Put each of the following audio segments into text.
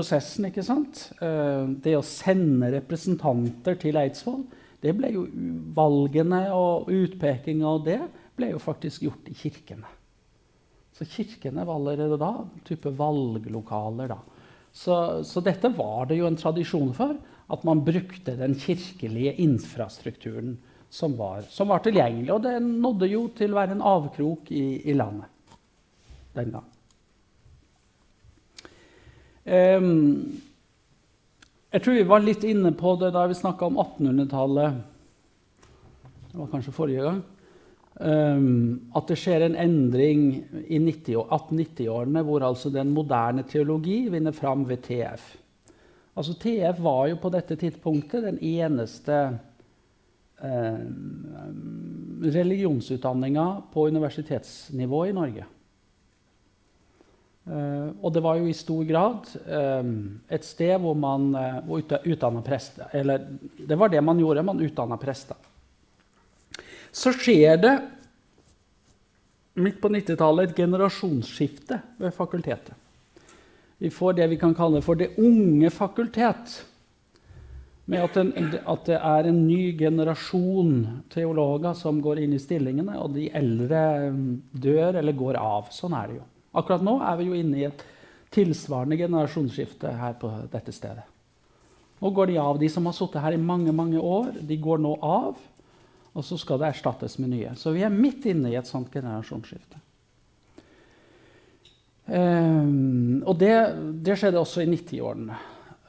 prosessen, ikke sant? Eh, det å sende representanter til Eidsvoll det ble jo Valgene og utpekinga og det ble jo faktisk gjort i kirkene. Så kirkene var allerede da type valglokaler. da. Så, så, dette var det jo en tradisjon for. At man brukte den kirkelige infrastrukturen som var, som var tilgjengelig. Og det nådde jo til å være en avkrok i, i landet den gang. Um, jeg tror vi var litt inne på det da vi snakka om 1800-tallet. Det var kanskje forrige gang. Um, at det skjer en endring i 1890-årene hvor altså den moderne teologi vinner fram ved TF. Altså TF var jo på dette tidspunktet den eneste eh, religionsutdanninga på universitetsnivå i Norge. Uh, og det var jo i stor grad um, et sted hvor man uh, utdanna prester. Eller det var det man gjorde, man utdanna prester. Så skjer det midt på 90-tallet et generasjonsskifte ved fakultetet. Vi får det vi kan kalle for det unge fakultet. Med at, en, at det er en ny generasjon teologer som går inn i stillingene, og de eldre dør eller går av. Sånn er det jo. Akkurat nå er vi jo inne i et tilsvarende generasjonsskifte her på dette stedet. Nå går de av. De som har sittet her i mange mange år, de går nå av. Og så skal det erstattes med nye. Så vi er midt inne i et sånt generasjonsskifte. Um, og det, det, skjedde også i 90-årene.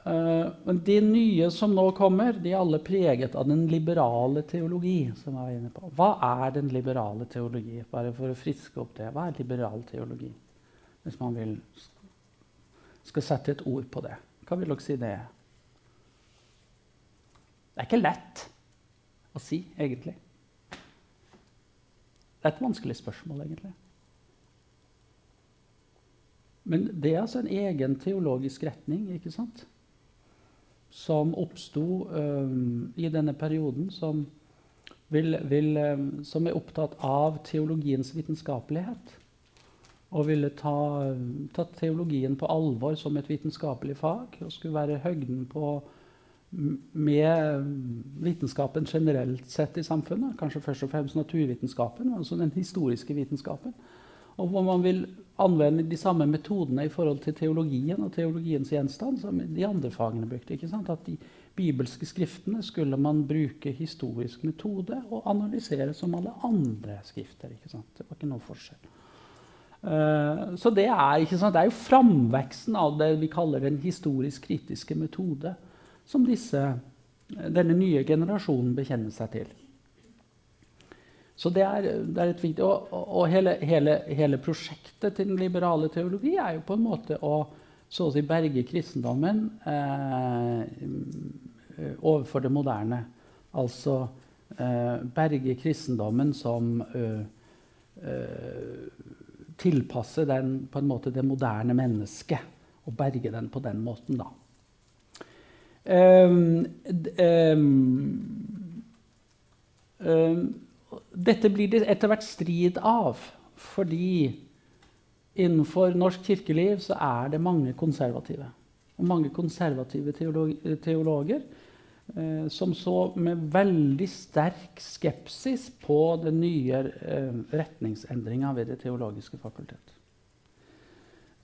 Uh, men de nye som nå kommer, de er alle preget av den liberale teologi. som jeg var inne på. Hva er den liberale teologi? Bare for å friske opp det. Hva er liberal teologi? Hvis man vil, skal sette et ord på det. Hva vil dere si det er? Det er ikke lett å si, egentlig. Det er et vanskelig spørsmål, egentlig. Men det er altså en egen teologisk retning ikke sant? som oppsto um, i denne perioden, som, vil, vil, um, som er opptatt av teologiens vitenskapelighet og ville ta, ta, teologien på alvor som et vitenskapelig fag. Og skulle være høgden på med vitenskapen generelt sett i samfunnet. Kanskje først og fremst naturvitenskapen, men også den historiske vitenskapen. Og hvor man vil anvende de samme metodene i forhold til teologien og teologiens gjenstand som de andre fagene brukte. ikke sant? At de bibelske skriftene skulle man bruke historisk metode og analysere som alle andre skrifter. ikke sant? Det var ikke noe forskjell. Uh, så det er, det er, jo framveksten av det vi kaller den historisk kritiske metode, som disse, denne nye generasjonen bekjenner seg til. Så det er, det er et viktig, Og, og hele, hele, hele, prosjektet til den liberale teologi er jo på en måte å så å si berge kristendommen eh, overfor det moderne. Altså eh, berge kristendommen som uh, tilpasse den på en måte det moderne mennesket. Og berge den på den måten, da. Um, um, um, dette blir det etter hvert strid av, fordi innenfor norsk kirkeliv så er det mange konservative. Og mange konservative teologer som så med veldig sterk skepsis på den nye eh, retningsendringa ved Det teologiske fakultet.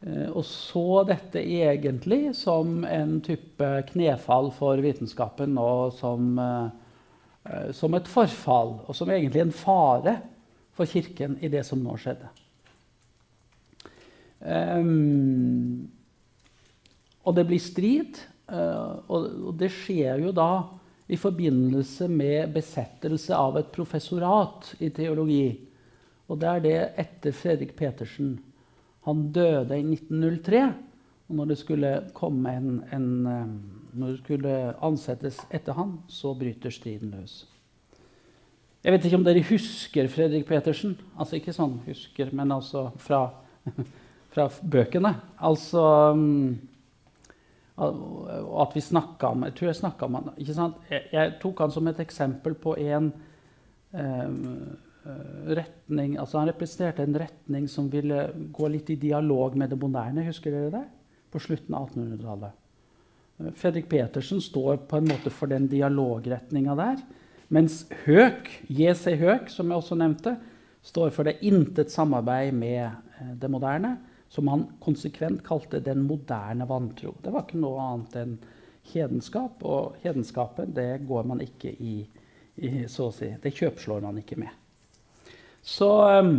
Eh, og så dette egentlig som en type knefall for vitenskapen og som, eh, som et forfall, og som egentlig en fare for Kirken i det som nå skjedde. Um, og det blir strid. Uh, og, det skjer jo da i forbindelse med besettelse av et professorat i teologi. Og det er det etter Fredrik Petersen. Han døde i 1903. Og når det skulle en, en uh, når det skulle ansettes etter han, så bryter striden løs. Jeg vet ikke om dere husker Fredrik Petersen. Altså ikke sånn husker, men altså fra, fra bøkene. Altså um, at vi snakka om Jeg tror jeg snakka om han ikke sant? Jeg, jeg, tok han som et eksempel på en eh, retning altså Han representerte en retning som ville gå litt i dialog med det moderne. Husker dere det? på slutten av 1800-tallet. Eh, Fredrik Petersen står på en måte for den dialogretninga der. Mens Høk, J.C. Høk, som jeg også nevnte, står for det intet samarbeid med eh, det moderne, som han konsekvent kalte den moderne vantro. Det var ikke noe annet enn hedenskap, og hedenskapet det går man ikke i, i så å si. Det kjøpslår man ikke med. Så, ehm,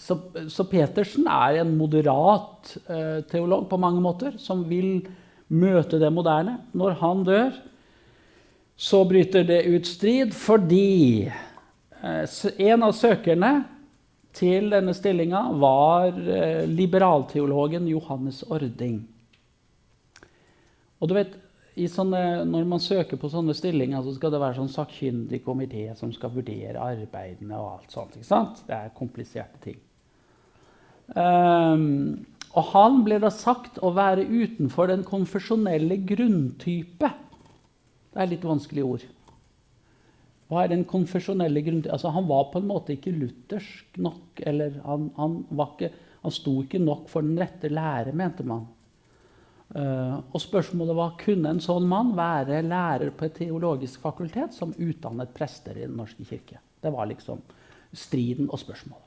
så, så Petersen er en moderat eh, teolog på mange måter, som vil møte det moderne. Når han dør, så bryter det ut strid fordi eh, en av søkerne til denne stillinga var eh, liberalteologen Johannes Ording. Og du vet, sånne, Når man søker på sånne stillinger, så skal det være sånn sakkyndig komité som skal vurdere arbeidene og alt sånt. ikke sant? Det er kompliserte ting. Um, og han ble da sagt å være utenfor den konfesjonelle grunntype. Det er litt vanskelige ord. Hva er den konfesjonelle grunntype? Altså, han var på en måte ikke luthersk nok. eller Han, han, ikke, han sto ikke nok for den rette lære, mente man. Uh, og spørsmålet var kunne en sånn mann være lærer på et teologisk fakultet som utdannet prester i Den norske kirke. Det var liksom striden og spørsmålet.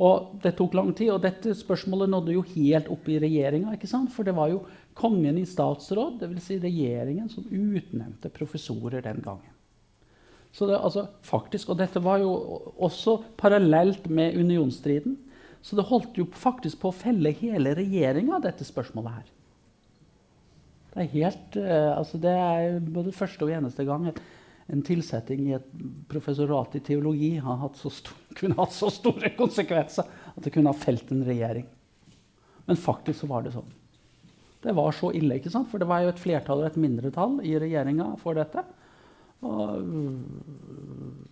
Og Det tok lang tid, og dette spørsmålet nådde jo helt opp i regjeringa. For det var jo kongen i statsråd, dvs. Si regjeringen, som utnevnte professorer den gangen. Så det, altså, faktisk, Og dette var jo også parallelt med unionsstriden. Så det holdt jo faktisk på å felle hele regjeringa, dette spørsmålet her. Det er helt, uh, altså det er både første og eneste gang en tilsetting i et professorat i teologi har hatt stor, kunne hatt så store konsekvenser at det kunne ha felt en regjering. Men faktisk så var det sånn. Det var så ille, ikke sant? for det var jo et flertall og et mindretall i regjeringa for dette.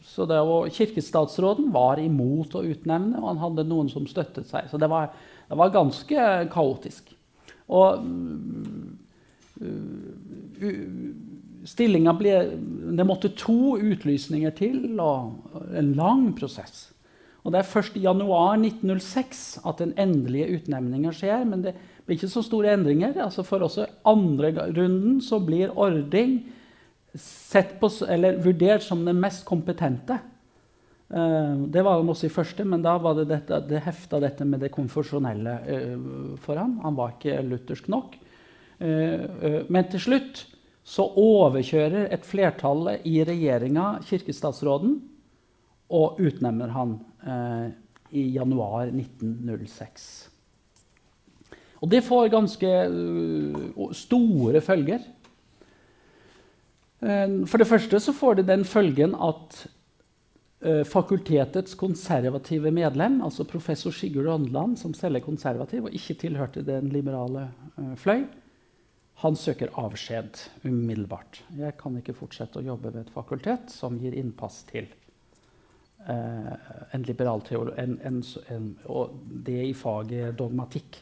Så det, og Kirkestatsråden var imot å utnevne, og han hadde noen som støttet seg. Så det var, det var ganske kaotisk. Og Stillinga ble Det måtte to utlysninger til, og en lang prosess. Og Det er først i januar 1906 at den endelige utnevninga skjer. Men det blir ikke så store endringer. Altså for også andre runden så blir Ording på, eller vurdert som den mest kompetente. Eh, det var han også i første, men da var det, dette, det hefta dette med det konfesjonelle eh, for ham. Han var ikke luthersk nok. Eh, men til slutt så overkjører et flertall i regjeringa kirkestatsråden og utnevner han i januar 1906. Og det får ganske store følger. For det første så får det den følgen at fakultetets konservative medlem, altså professor Sigurd Åndland, som selv er konservativ og ikke tilhørte den liberale fløy, han søker avskjed umiddelbart. Jeg kan ikke fortsette å jobbe ved et fakultet som gir innpass til eh, en liberal teologi, en, en, en, og det i faget dogmatikk,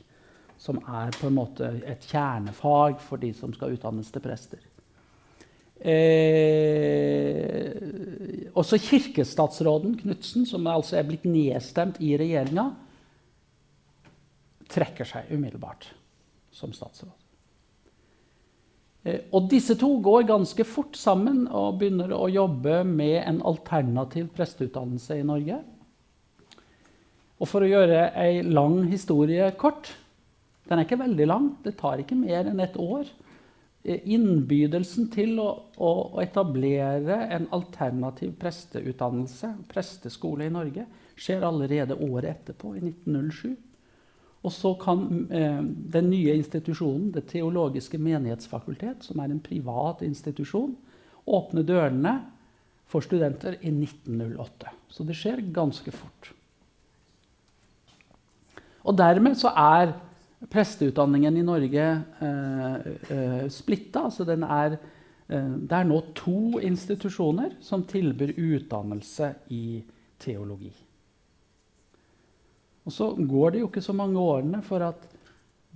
som er på en måte et kjernefag for de som skal utdannes til prester. Eh, også kirkestatsråden Knutsen, som altså er blitt nedstemt i regjeringa, trekker seg umiddelbart som statsråd. Eh, og disse to går ganske fort sammen og begynner å jobbe med en alternativ presteutdannelse i Norge. Og for å gjøre ei lang historie kort Den er ikke veldig lang, det tar ikke mer enn et år. Eh, innbydelsen til å, å, å etablere en alternativ presteutdannelse, presteskole i Norge, skjer allerede året etterpå, i 1907. Og så kan eh, den nye institusjonen, Det teologiske menighetsfakultet, som er en privat institusjon, åpne dørene for studenter i 1908. Så det skjer ganske fort. Og dermed så er presteutdanningen i Norge eh, eh, splitta. Altså er, eh, det er nå to institusjoner som tilbyr utdannelse i teologi. Og så går det jo ikke så mange årene for at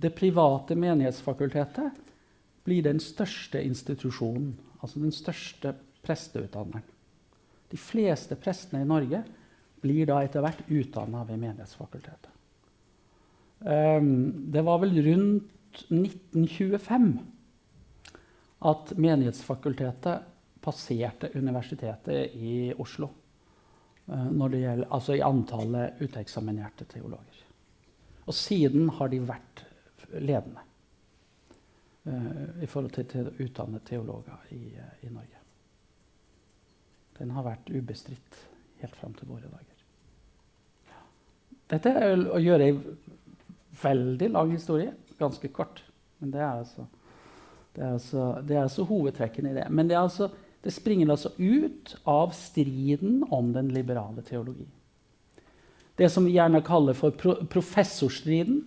det private menighetsfakultetet blir den største institusjonen, altså den største presteutdanneren. De fleste prestene i Norge blir da etter hvert utdanna ved Menighetsfakultetet. Um, det var vel rundt 1925 at Menighetsfakultetet passerte Universitetet i Oslo. Uh, når det gjelder, altså i antallet uteksaminerte teologer. Og siden har de vært ledende uh, i forhold til, til å utdanne teologer i, i Norge. Den har vært ubestridt helt fram til våre dager. Dette er å gjøre ei veldig lang historie ganske kort. Men det er altså, det er altså, det er altså hovedtrekkene i det. Men det, altså, det, springer altså ut av striden om den liberale teologi. Det som vi gjerne kaller for pro professorstriden.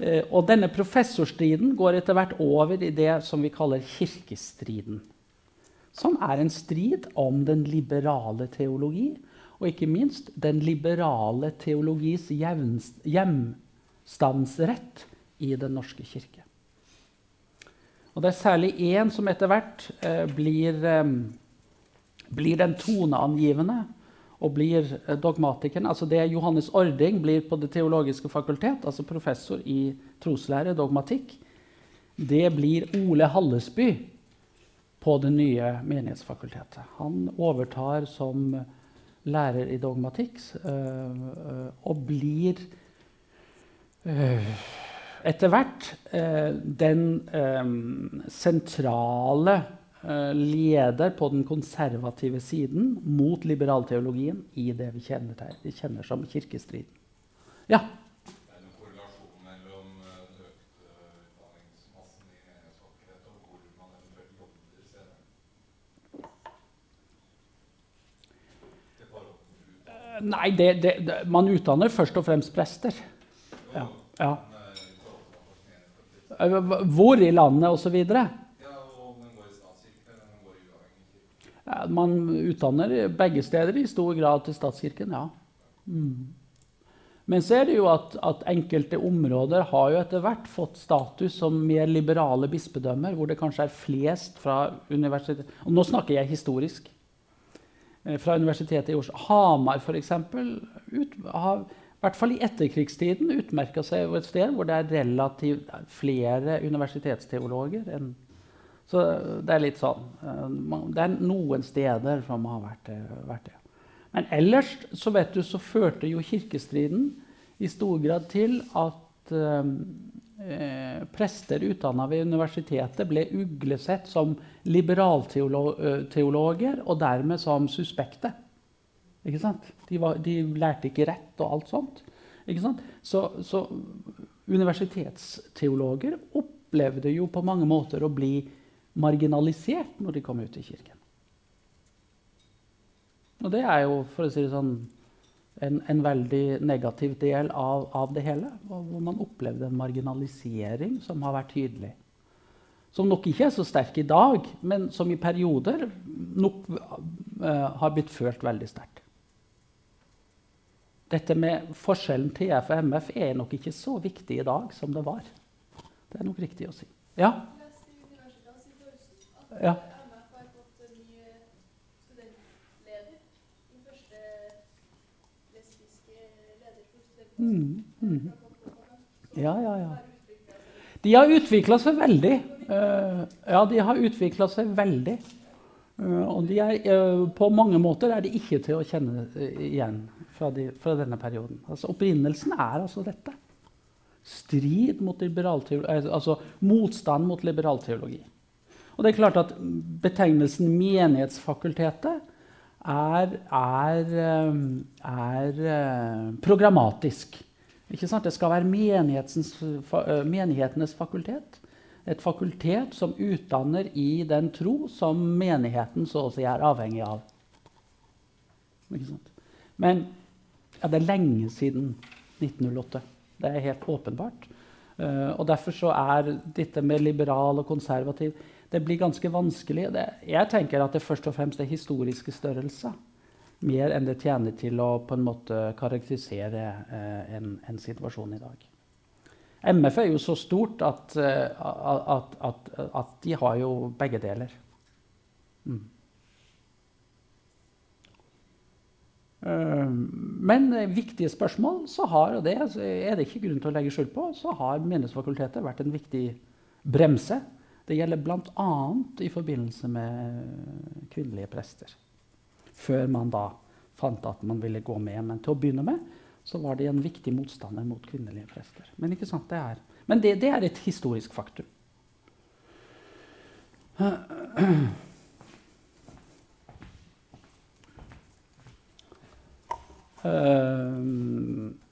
Eh, og denne professorstriden går etter hvert over i det som vi kaller kirkestriden. Som er en strid om den liberale teologi og ikke minst den liberale teologis hjemstandsrett i Den norske kirke. Og Det er særlig én som etter hvert eh, blir, eh, blir, den toneangivende og blir eh, dogmatikeren. Altså det Johannes Ording blir på Det teologiske fakultet, altså professor i troslære, dogmatikk, det blir Ole Hallesby på det nye menighetsfakultetet. Han overtar som lærer i dogmatikk og blir etter hvert den sentrale leder på den konservative siden mot liberalteologien i det vi kjenner, til, vi kjenner som kirkestriden. Ja? Nei, det, det, man utdanner først og fremst prester. Ja. ja. Hvor i landet, osv. Man utdanner begge steder i stor grad til statskirken, ja. Mm. Men så er det jo at, at, enkelte områder har jo etter hvert fått status som mer liberale bispedømmer, hvor det kanskje er flest fra universitetet Og nå snakker jeg historisk. Eh, fra Universitetet i Oslo. Hamar f.eks. har i hvert fall i etterkrigstiden utmerka seg et sted hvor det er relativt flere universitetsteologer enn Så det er litt sånn eh, Det er noen steder som har vært, vært det. Men ellers så vet du, så førte jo kirkestriden i stor grad til at eh, prester utdanna ved universitetet ble uglesett som liberalteologer og dermed som suspekte. Ikke sant? De, var, de lærte ikke rett og alt sånt. Ikke sant? Så, så universitetsteologer opplevde jo på mange måter å bli marginalisert når de kom ut i kirken. Og det er jo, for å si det sånn en, en, veldig negativ del av, av, det hele. Hvor man opplevde en marginalisering som har vært tydelig. Som nok ikke er så sterk i dag, men som i perioder nok uh, har blitt følt veldig sterkt. Dette med forskjellen TF og MF er nok ikke så viktig i dag som det var. Det er nok riktig å si. Ja? Ja. Mm, mm. Ja, ja, ja. De har utvikla seg veldig. Uh, ja, de har utvikla seg veldig. Uh, og er, uh, på mange måter er de ikke til å kjenne igjen fra, de, fra denne perioden. Altså, opprinnelsen er altså dette. Strid mot altså motstand mot liberalteologi. Og det er klart at betegnelsen Menighetsfakultetet er, er, er programmatisk. Ikke programmatisk. Det skal være menighetenes fakultet. Et fakultet som utdanner i den tro som menigheten så å si er avhengig av. Men ja, det er lenge siden 1908. Det er helt åpenbart. Og Derfor så er dette med liberal og konservativ det blir ganske vanskelig. Det, jeg tenker at det først og fremst er historiske størrelser. Mer enn det tjener til å på en måte karakterisere eh, en, en, situasjon i dag. MF er jo så stort at, eh, at, at, at de har jo begge deler. Mm. Eh, men viktige spørsmål så har, og det er det ikke grunn til å legge skjul på, så har Menighetsfakultetet vært en viktig bremse. Det gjelder bl.a. i forbindelse med kvinnelige prester. Før man da fant at man ville gå med. Men til å begynne med så var de en viktig motstander mot kvinnelige prester. Men, sant, det er, men det, det er et historisk faktum. Uh,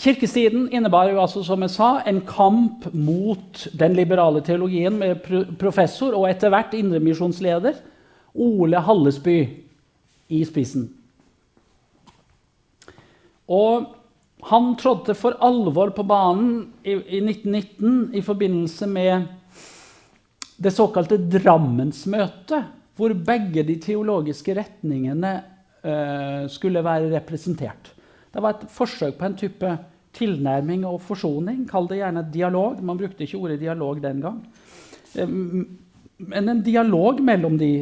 Kirkestiden innebar jo altså, som jeg sa, en kamp mot den liberale teologien med professor og etter hvert indremisjonsleder Ole Hallesby i spissen. Og han trådte for alvor på banen i, i 1919 i forbindelse med det såkalte Drammensmøtet, hvor begge de teologiske retningene uh, skulle være representert. Det var et forsøk på en type tilnærming og forsoning. Kall det gjerne dialog. Man brukte ikke ordet dialog den gang. Men en dialog mellom de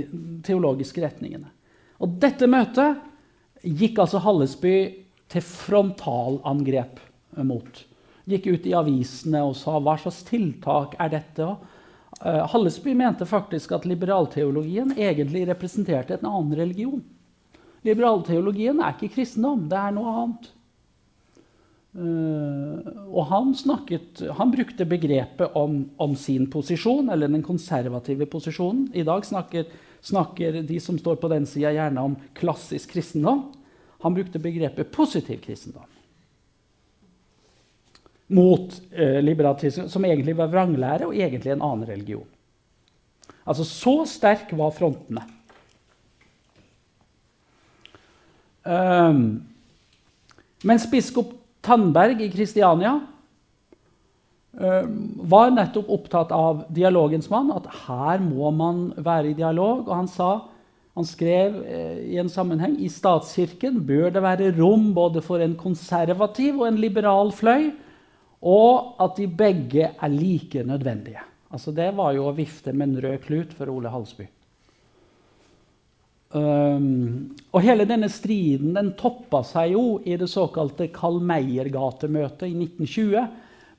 teologiske retningene. Og dette møtet gikk altså Hallesby til frontalangrep mot. Gikk ut i avisene og sa hva slags tiltak er dette? Uh, Hallesby mente faktisk at liberalteologien egentlig representerte en annen religion. Liberalteologien er ikke kristendom, det er noe annet. Uh, og han, snakket, han, brukte begrepet om, om, sin posisjon, eller den konservative posisjonen. I dag snakker, snakker de som står på den sida, gjerne om klassisk kristendom. Han brukte begrepet positiv kristendom. Mot eh, liberalisme, som egentlig var vranglære og egentlig en annen religion. Altså Så sterk var frontene. Um, mens biskop Tandberg i Kristiania um, var nettopp opptatt av dialogens mann, at her må man være i dialog. Og han sa, han skrev eh, i en sammenheng i statskirken bør det være rom både for en konservativ og en liberal fløy, og at de begge er like nødvendige. Altså Det var jo å vifte med en rød klut for Ole Halsby. Um, og hele denne striden den toppa seg jo i det såkalte Karl Meyer-gatemøtet i 1920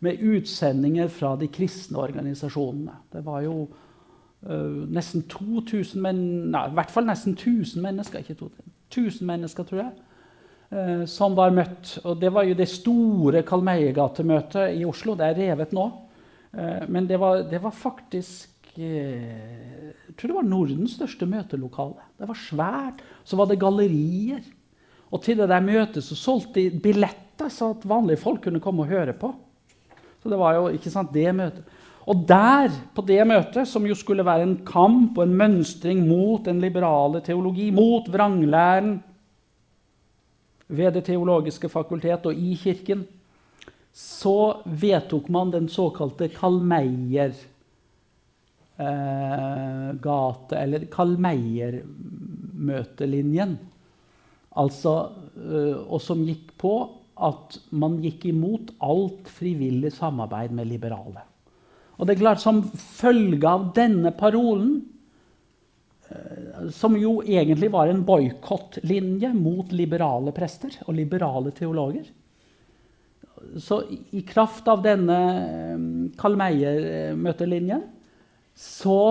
med utsendinger fra de kristne organisasjonene. Det var jo uh, nesten 2000 men, nei, i hvert fall nesten 1000 mennesker, ikke 2000, 1000 mennesker, tror jeg, uh, som var møtt. Og det var jo det store Karl Meyer-gatemøtet i Oslo. Det er revet nå. Uh, men det var, det var faktisk jeg tror det var Nordens største møtelokale. Det var svært. Så var det gallerier. Og til det der møtet så solgte de billetter, så at vanlige folk kunne komme og høre på. Så det var jo ikke sant, det møtet. Og der, på det møtet, som jo skulle være en kamp og en mønstring mot den liberale teologi, mot vranglæren ved Det teologiske fakultet og i Kirken, så vedtok man den såkalte Karl eh, gate, eller Carl Meyer-møtelinjen. Altså, eh, og som gikk på at man gikk imot alt frivillig samarbeid med liberale. Og det er klart, Som følge av denne parolen, eh, som jo egentlig var en boikottlinje mot liberale prester og liberale teologer Så i kraft av denne eh, Karl Meyer-møtelinjen så,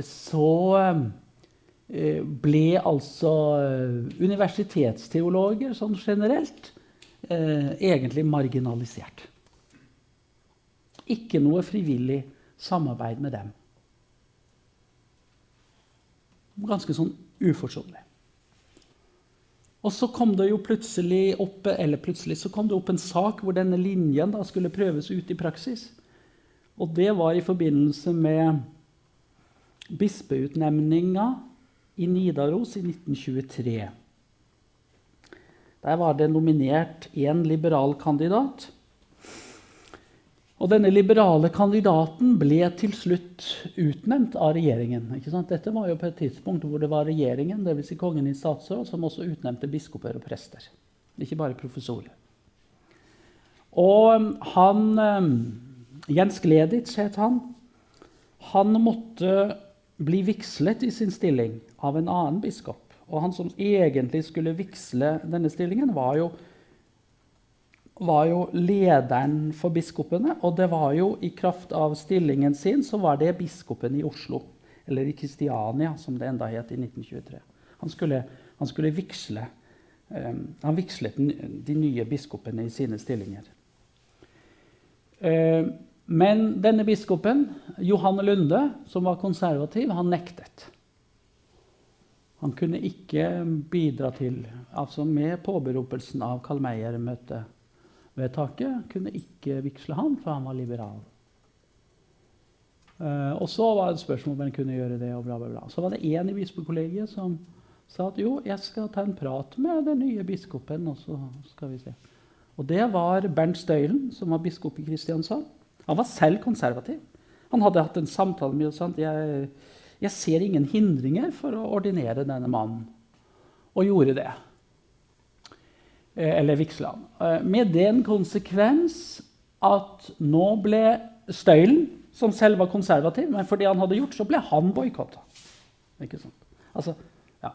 så eh, ble altså eh, universitetsteologer sånn generelt eh, egentlig marginalisert. Ikke noe frivillig samarbeid med dem. Ganske sånn uforsonlig. Og så kom det jo plutselig opp, plutselig kom det opp en sak hvor denne linjen skulle prøves ut i praksis. Og det var i forbindelse med bispeutnevninga i Nidaros i 1923. Der var det nominert én liberal kandidat. Og denne liberale kandidaten ble til slutt utnevnt av regjeringen. Dette var jo på et tidspunkt hvor det var regjeringen, dvs. Si kongen i statsråd, som også utnevnte biskoper og prester. Ikke bare professorer. Og han Jens Gleditsch het han. Han måtte bli vigslet i sin stilling av en annen biskop. Og han som egentlig skulle vigsle denne stillingen, var jo, var jo lederen for biskopene. Og det var jo i kraft av stillingen sin så var det biskopen i Oslo. Eller i Kristiania, som det enda het i 1923. Han skulle, han skulle vigsle um, Han vigslet de nye biskopene i sine stillinger. Uh, men denne biskopen, Johan Lunde, som var konservativ, han nektet. Han kunne ikke bidra til altså Med påberopelsen av Karl Meyer-møtevedtaket kunne ikke vigsle han, for han var liberal. Uh, og så var det et spørsmål om han kunne gjøre det. og bla bla bla. Så var det én i bispekollegiet som sa at jo, jeg skal ta en prat med den nye biskopen. Og så skal vi se. Og det var Bernt Støylen, som var biskop i Kristiansand. Han var selv konservativ. Han hadde hatt en samtale med oss. Jeg, jeg ser ingen hindringer for å ordinere denne mannen. Og gjorde det. Eh, eller vigsla han. Eh, med den konsekvens at nå ble Støylen, som selv var konservativ, men fordi han hadde gjort, så ble han boikotta. Altså, ja.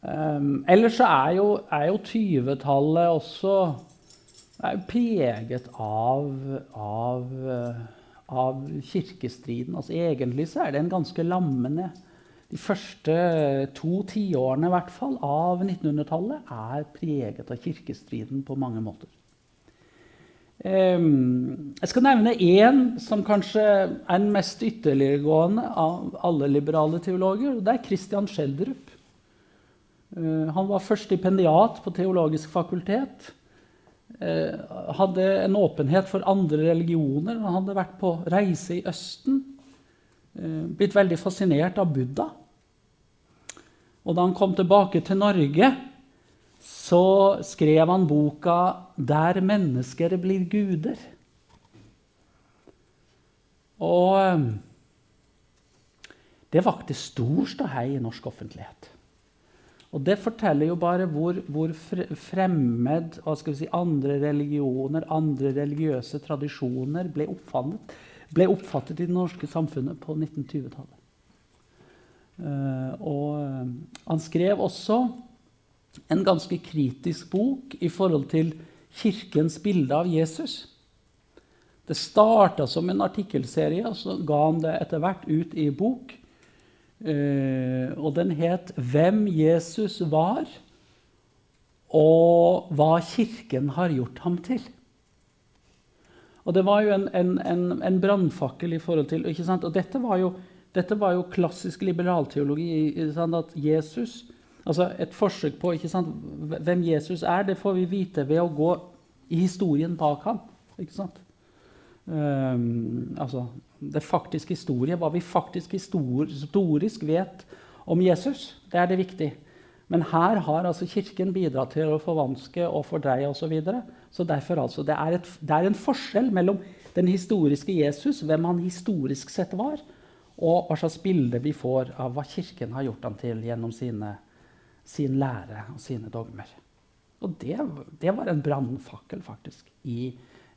Um, ellers så er jo, er jo 20-tallet også er preget av, av, av, kirkestriden. Altså, egentlig så er en ganske lammende De første to tiårene i hvert fall, av 1900-tallet er preget av kirkestriden på mange måter. Um, jeg skal nevne én som kanskje er den mest ytterliggående av alle liberale teologer. og Det er Christian Schjelderup. Uh, han var først stipendiat på Teologisk fakultet. Eh, hadde en åpenhet for andre religioner. Han hadde vært på reise i Østen. Eh, blitt veldig fascinert av Buddha. Og da han kom tilbake til Norge, så skrev han boka 'Der mennesker blir guder'. Og eh, det vakte stor ståhei i norsk offentlighet. Og det forteller jo bare hvor, hvor fremmed si, andre religioner, andre religiøse tradisjoner ble oppfattet, ble oppfattet i det norske samfunnet på 1920-tallet. Uh, eh, og uh, han skrev også en ganske kritisk bok i forhold til kirkens bilde av Jesus. Det starta som en artikkelserie, og så ga han det etter hvert ut i bok. Uh, og den het 'Hvem Jesus var, og hva Kirken har gjort ham til'. Og det var jo en, en, en, en brannfakkel i forhold til ikke sant? Og dette var jo, dette var jo klassisk liberalteologi. At Jesus altså Et forsøk på ikke sant? hvem Jesus er, det får vi vite ved å gå i historien bak ham. ikke sant? Um, altså det faktiske historie, hva vi faktisk historisk vet om Jesus. Det er det viktig. Men her har altså Kirken bidratt til å forvanske og fordreie osv. Så, videre. så derfor altså, det er, et, det er en forskjell mellom den historiske Jesus, hvem han historisk sett var, og hva slags bilde vi får av hva Kirken har gjort ham til gjennom sine, sin lære og sine dogmer. Og det, det var en brannfakkel, faktisk, i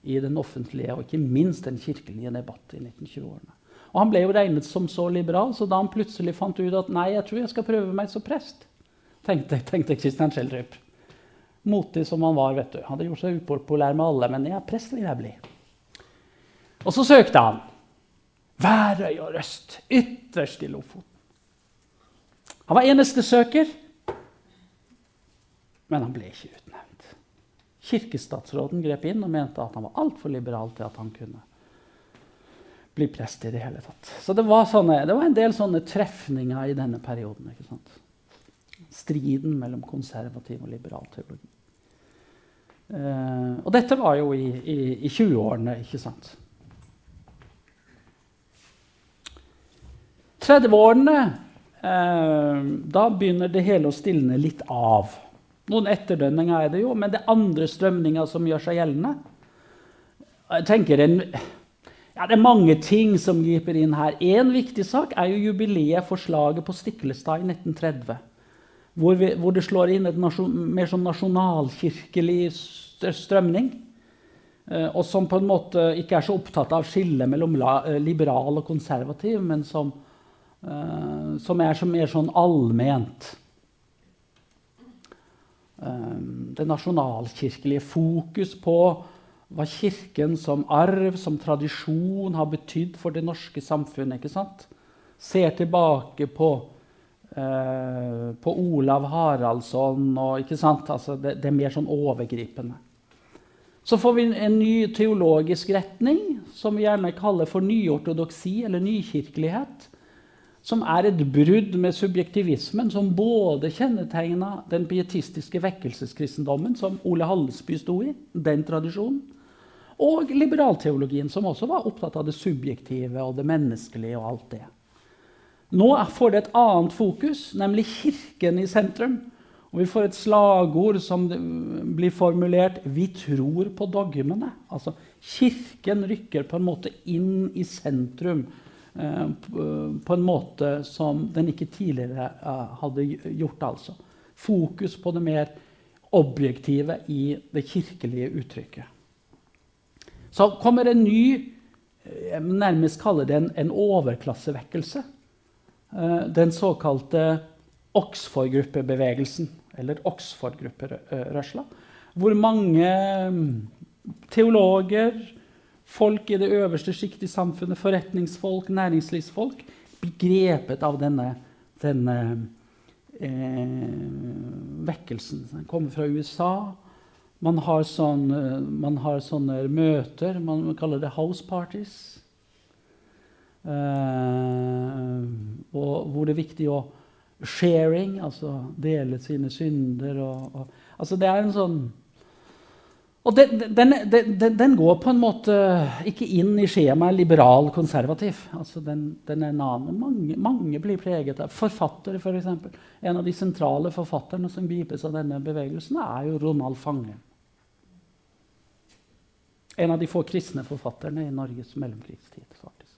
i den offentlige og ikke minst den kirkelige debatt i 1920-årene. Og Han ble jo regnet som så liberal, så da han plutselig fant ut at nei, jeg tror jeg skal prøve meg som prest, tenkte, tenkte Christian Schjelderup. Motig som han var, vet du. Han Hadde gjort seg upopulær med alle, men ja, prest vil jeg bli. Og så søkte han. Værøy og Røst, ytterst i Lofoten. Han var eneste søker, men han ble ikke utnevnt. Kirkestatsråden grep inn og mente at han var altfor liberal til at han kunne bli prest i det hele tatt. Så det var, sånne, det var en del sånne trefninger i denne perioden. ikke sant? Striden mellom konservativ og liberal teologi. Uh, og dette var jo i, i, i 20-årene, ikke sant. 30-årene, uh, da begynner det hele å stilne litt av. Noen etterdønninger er det jo, men det er andre strømninger som gjør seg gjeldende. Jeg tenker en, ja, Det er mange ting som griper inn her. Én viktig sak er jo jubileet for slaget på Stiklestad i 1930. Hvor, vi, hvor det slår inn en mer sånn nasjonalkirkelig strømning. Eh, og som på en måte ikke er så opptatt av skillet mellom eh, liberal og konservativ, men som uh, som er så mer sånn allment. Um, det nasjonalkirkelige fokus på hva Kirken som arv, som tradisjon, har betydd for det norske samfunnet. ikke sant? Ser tilbake på, eh, på Olav Haraldsson og ikke sant? Altså det, det er mer sånn overgripende. Så får vi en ny teologisk retning, som vi gjerne kaller for nyortodoksi eller nykirkelighet. Som er et brudd med subjektivismen, som både kjennetegna den pietistiske vekkelseskristendommen, som Ole Hallesby sto i, den tradisjonen, og liberalteologien, som også var opptatt av det subjektive og det menneskelige. og alt det. Nå får det et annet fokus, nemlig Kirken i sentrum. Og vi får et slagord som blir formulert 'Vi tror på dogmene'. Altså, Kirken rykker på en måte inn i sentrum på en måte som den ikke tidligere eh, hadde gjort. altså. Fokus på det mer objektive i det kirkelige uttrykket. Så kommer en ny jeg nærmest kaller det en, en overklassevekkelse. Eh, den såkalte Oxford-gruppebevegelsen, eller Oxford-grupperørsla, hvor mange mm, teologer, folk i det øverste sjiktet i samfunnet, forretningsfolk, næringslivsfolk, blir grepet av denne, denne eh, vekkelsen. Den kommer fra USA. Man har, sånne, man har sånne møter, man kaller det house parties. Eh, hvor det er viktig å sharing, altså dele sine synder. Og, og, altså det er en sånn Og den, den, den, den, går på en måte ikke inn i skjemaet liberal-konservativ. Altså den, er en annen. Mange, mange, blir preget av Forfattere, f.eks. For eksempel. en av de sentrale forfatterne som gripes av denne bevegelsen, er jo Ronald Fange. En av de få kristne forfatterne i Norges mellomkrigstid. faktisk.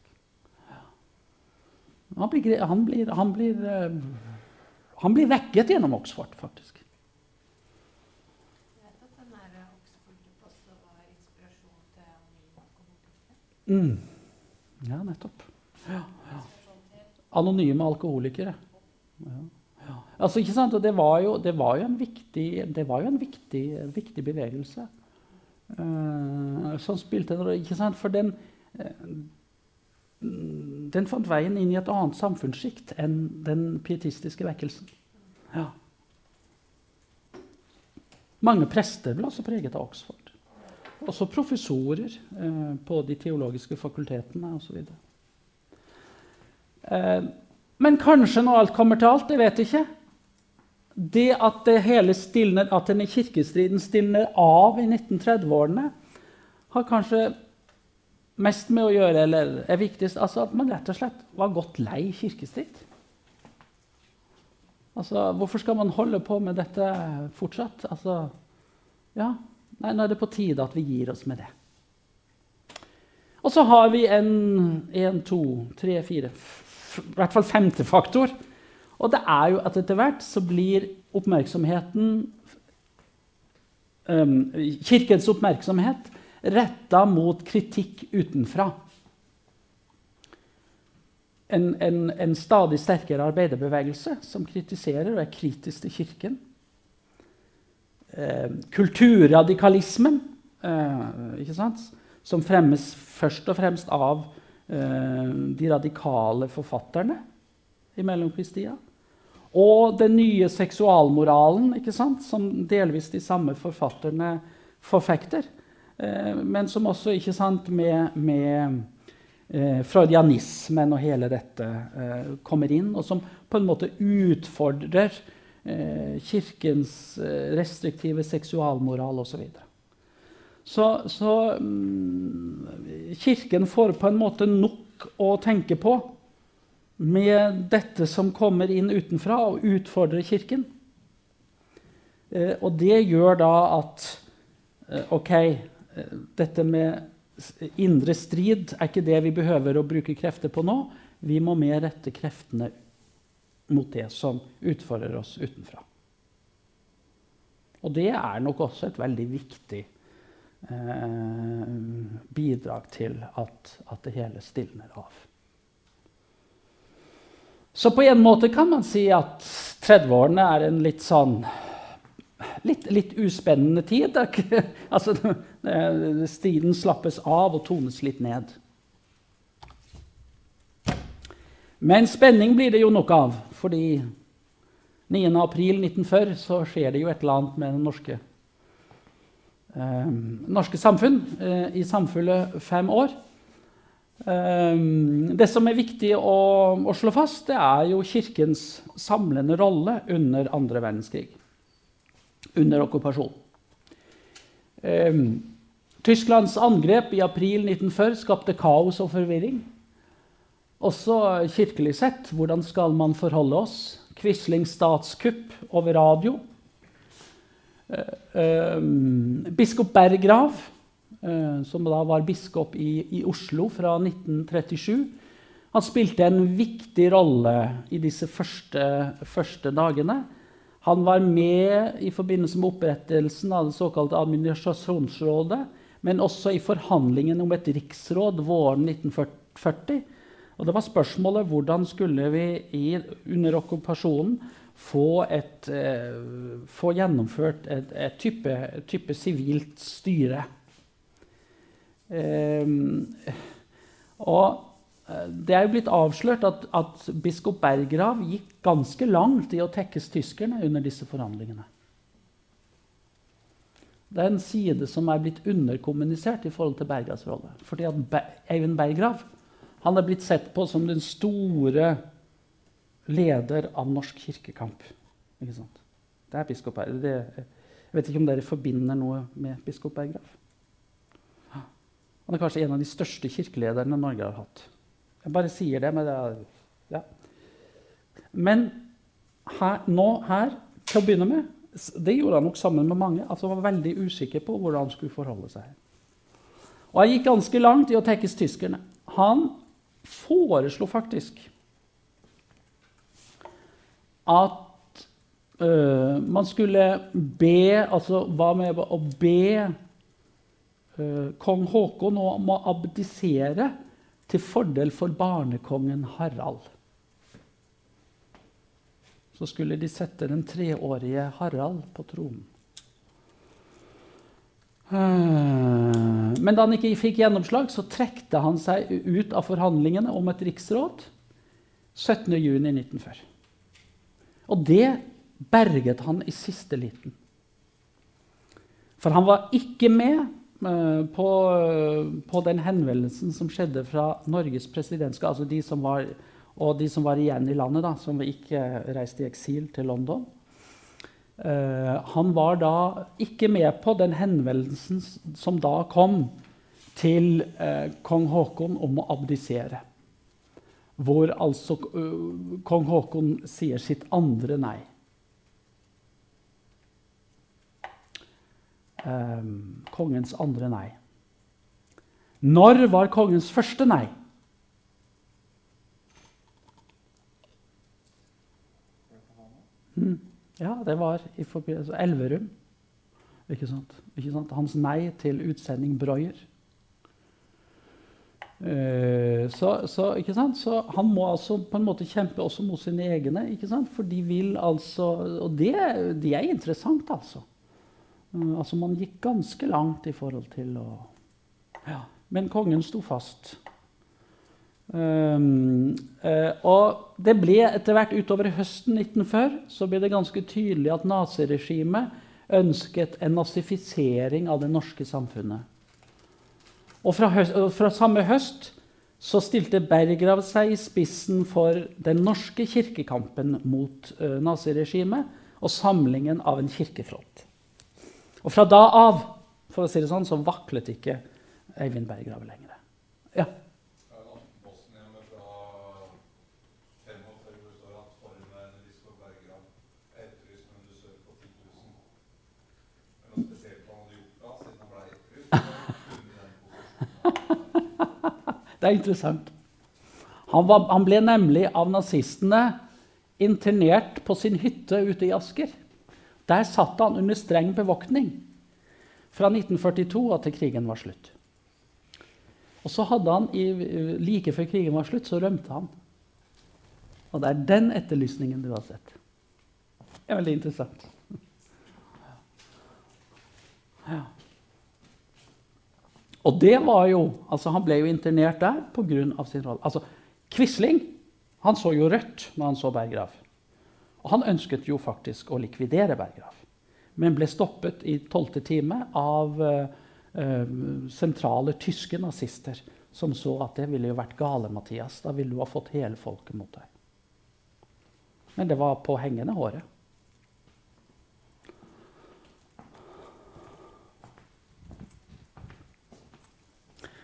Han blir, han blir, han blir, eh, han blir vekket gjennom Oxford, faktisk. Mm. Ja, nettopp. Ja, ja. Anonyme alkoholikere. Ja, altså, ikke sant? Og det var jo, det var jo en viktig, det var jo en viktig, viktig bevegelse. Uh, som spilte en rolle. Ikke sant? For den, uh, den fant veien inn i et annet samfunnssjikt enn den pietistiske vekkelsen. Ja. Mange prester ble også preget av Oxford. Også professorer eh, på de teologiske fakultetene osv. Eh, men kanskje når alt kommer til alt, jeg vet ikke Det at det hele stilner, at denne kirkestriden stilner av i 1930-årene, har kanskje mest med å gjøre, eller er viktigst, altså at man rett og slett var godt lei kirkestrid. Altså, hvorfor skal man holde på med dette fortsatt? Altså, ja, nei, Nå er det på tide at vi gir oss med det. Og så har vi en én, to, tre, fire I hvert fall femte faktor. Og det er jo at etter hvert så blir oppmerksomheten um, Kirkens oppmerksomhet retta mot kritikk utenfra. En, en, en, stadig sterkere arbeiderbevegelse som kritiserer og er kritisk til Kirken. Eh, kulturradikalismen, eh, som fremmes først og fremst av eh, de radikale forfatterne i mellomkrigstida. Og den nye seksualmoralen, som delvis de samme forfatterne forfekter. Eh, men som også ikke sant, med, med eh, freudianismen og hele dette eh, kommer inn, og som på en måte utfordrer kirkens eh, restriktive seksualmoral osv. Så, så um, Kirken får på en måte nok å tenke på med dette som kommer inn utenfra, og utfordrer Kirken. Eh, og det gjør da at OK, dette med indre strid er ikke det vi behøver å bruke krefter på nå. Vi må mer rette kreftene mot det som utfordrer oss utenfra. Og det er nok også et veldig viktig eh, bidrag til at, at, det hele stilner av. Så på en måte kan man si at 30-årene er en litt sånn litt, litt uspennende tid. altså, striden slappes av og tones litt ned. Men spenning blir det jo nok av, fordi 9.4.1940 så skjer det jo et eller annet med det norske, eh, norske samfunn eh, i samfunnet fem år. Eh, det som er viktig å, å, slå fast, det er jo Kirkens samlende rolle under andre verdenskrig. Under okkupasjon. Eh, Tysklands angrep i april 1940 skapte kaos og forvirring. Også kirkelig sett, hvordan skal man forholde oss? Quislings statskupp over radio. Eh, eh, biskop Berggrav, eh, som da var biskop i, i, Oslo fra 1937, han spilte en viktig rolle i disse første, første dagene. Han var med i forbindelse med opprettelsen av det såkalte administrasjonsrådet, men også i forhandlingene om et riksråd våren 1940 og det var spørsmålet hvordan skulle vi i, under okkupasjonen få, et, eh, få gjennomført et, et type, type sivilt styre. Eh, og det er jo blitt avslørt at, at, biskop Berggrav gikk ganske langt i å tekkes tyskerne under disse forhandlingene. Det er en side som er blitt underkommunisert i forhold til Berggravs rolle. Fordi at Eivind Berggrav han er blitt sett på som den store leder av norsk kirkekamp. Det er biskop Berggrav. Jeg vet ikke om dere forbinder noe med biskop Berggrav. Han er kanskje en av de største kirkelederne Norge har hatt. Jeg bare sier det, men det er, ja. Men her, nå her, til å begynne med Det gjorde han nok sammen med mange. altså Han var veldig usikker på hvordan han skulle forholde seg. Og jeg gikk ganske langt i å tekkes tyskerne. Han foreslo faktisk at uh, man skulle be Altså hva med å be uh, kong Haakon om å abdisere til fordel for barnekongen Harald. Så skulle de sette den treårige Harald på tronen. Eh, men da han ikke fikk gjennomslag, så trekte han seg ut av forhandlingene om et riksråd 17.6.1940. Og det berget han i siste liten. For han var ikke med eh, på, på den henvendelsen som skjedde fra Norges presidentskap, altså de som var, og de som var igjen i landet, da, som ikke reiste i eksil til London. Uh, han var da ikke med på den henvendelsen som da kom til uh, kong Haakon om å abdisere. Hvor altså kong Haakon sier sitt andre nei. kongens andre nei. Når var kongens første nei? Hmm. Ja, det var i altså Elverum. Ikke sant? Ikke sant? Hans nei til utsending Breuer. Uh, så, så, så, han må altså på en måte kjempe også mot sine egne. For de vil altså Og det, det er interessant, altså. Uh, altså Man gikk ganske langt i forhold til å ja. Men kongen sto fast. Um, og det ble etter hvert utover høsten 1940 så ble det ganske tydelig at naziregimet ønsket en nazifisering av det norske samfunnet. Og fra, høst, fra samme høst så stilte Berggrav seg i spissen for den norske kirkekampen mot uh, naziregimet og samlingen av en kirkefront. Og fra da av for å si det sånn, så vaklet ikke Eivind Berggrav lenger. Ja. Det er interessant. Han, var, han, ble nemlig av nazistene internert på sin hytte ute i Asker. Der satt han under streng bevoktning fra 1942 og til krigen var slutt. Og så hadde han, Like før krigen var slutt, så rømte han. Og det er den etterlysningen du har sett. Det er veldig interessant. Ja. Og det var jo altså Han ble jo internert der pga. sin rolle. Altså, Quisling han så jo rødt når han så Berggrav. Og han ønsket jo faktisk å likvidere Berggrav, men ble stoppet i tolvte time av uh, uh, sentrale tyske nazister som så at det ville jo vært gale, Mathias. Da ville du ha fått hele folket mot deg. Men det var på hengende håret.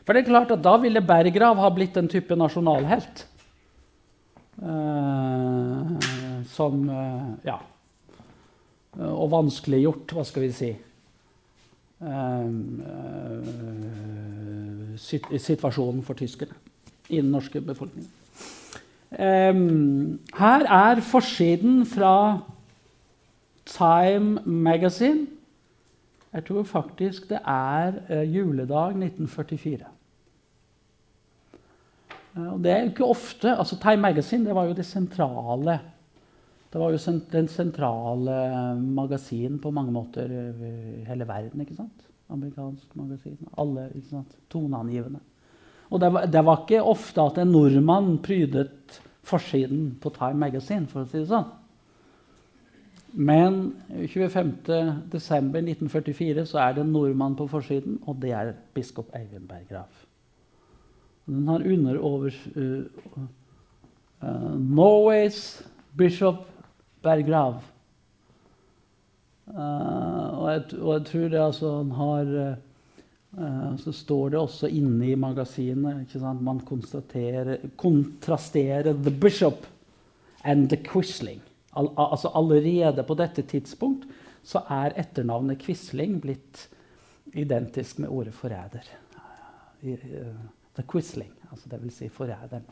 For det er klart at da ville Berggrav ha blitt en type nasjonalhelt. Eh, som eh, Ja. Og vanskeliggjort, hva skal vi si eh, situasjonen for tyskerne i den norske befolkningen. Um, her er forsiden fra Time Magazine. Jeg tror faktisk det er uh, juledag 1944. Og det er jo ikke ofte altså Time Magazine det var jo det sentrale det var jo den sentrale magasinen på mange måter i hele verden. ikke sant? Amerikansk magasin. Alle ikke sant? toneangivende. Og det var, det var, ikke ofte at en nordmann prydet forsiden på Time Magazine. for å si det sånn. Men 25.12.1944 så er det en nordmann på forsiden, og det er biskop Eivind Berggrav. Den har under over uh, uh, Norways bishop Berggrav. Uh, og, og, jeg, tror det altså han har Så står det også inne i magasinet? Man kontrasterer The Bishop and the Quisling. Al, altså Allerede på dette tidspunkt så er etternavnet Quisling blitt identisk med ordet forræder. The Quisling, altså vil si forræderen.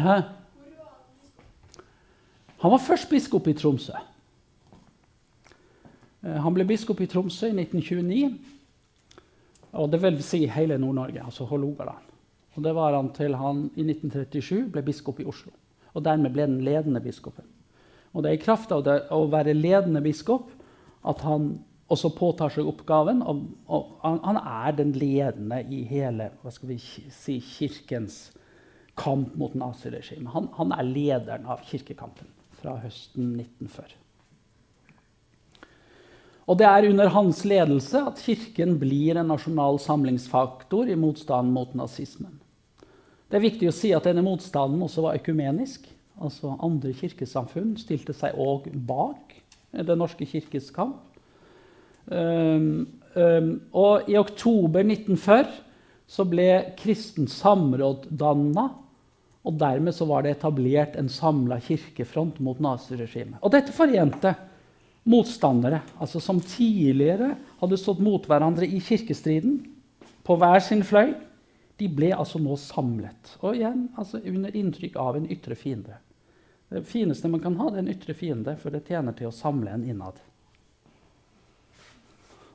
Hæ? Han var først biskop i Tromsø. Eh, han ble biskop i Tromsø i 1929. Og det vil si hele Nord-Norge, altså Hålogaland. Og det var han til han i 1937 ble biskop i Oslo. Og dermed ble den ledende biskopen. Og det er i kraft av det, å være ledende biskop at han også påtar seg oppgaven. Og, og han er den ledende i hele hva skal vi si, kirkens kamp mot naziregimet. Han, han er lederen av kirkekampen fra høsten 1940. Og det er under hans ledelse at Kirken blir en nasjonal samlingsfaktor i motstanden mot nazismen. Det er viktig å si at denne motstanden også var økumenisk altså andre kirkesamfunn, stilte seg òg bak Den norske kirkes kamp. Um, um, og i oktober 1940 så ble Kristent Samråd danna. Og dermed så var det etablert en samla kirkefront mot naziregimet. Og dette forente motstandere altså som tidligere hadde stått mot hverandre i kirkestriden, på hver sin fløy, de ble altså nå samlet. Og igjen altså under inntrykk av en ytre fiende. Det fineste man kan ha, det er en ytre fiende, for det tjener til å samle en innad.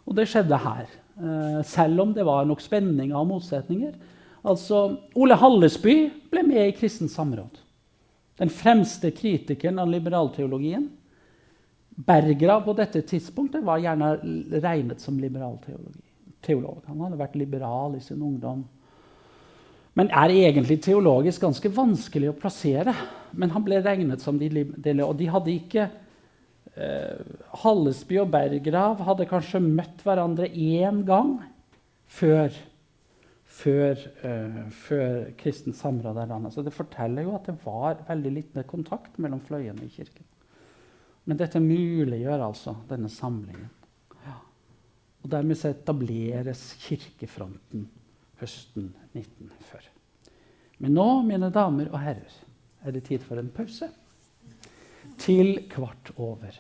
Og det skjedde her, eh, selv om det var nok spenninger og motsetninger. Altså, Ole Hallesby ble med i Kristent Samråd. Den fremste kritikeren av liberalteologien. Bergrav på dette tidspunktet var gjerne regnet som liberalteolog. Han hadde vært liberal i sin ungdom men er egentlig teologisk ganske vanskelig å plassere. Men han ble regnet som de, Og de hadde ikke eh, Hallesby og Berggrav hadde kanskje møtt hverandre én gang før, før, eh, før kristent samråd er landet. Så det forteller jo at det var veldig liten kontakt mellom fløyene i kirken. Men dette muliggjør altså denne samlingen. Ja. Og dermed så etableres kirkefronten høsten 1940. Men nå, mine damer og herrer, er det tid for en pause. Til kvart over.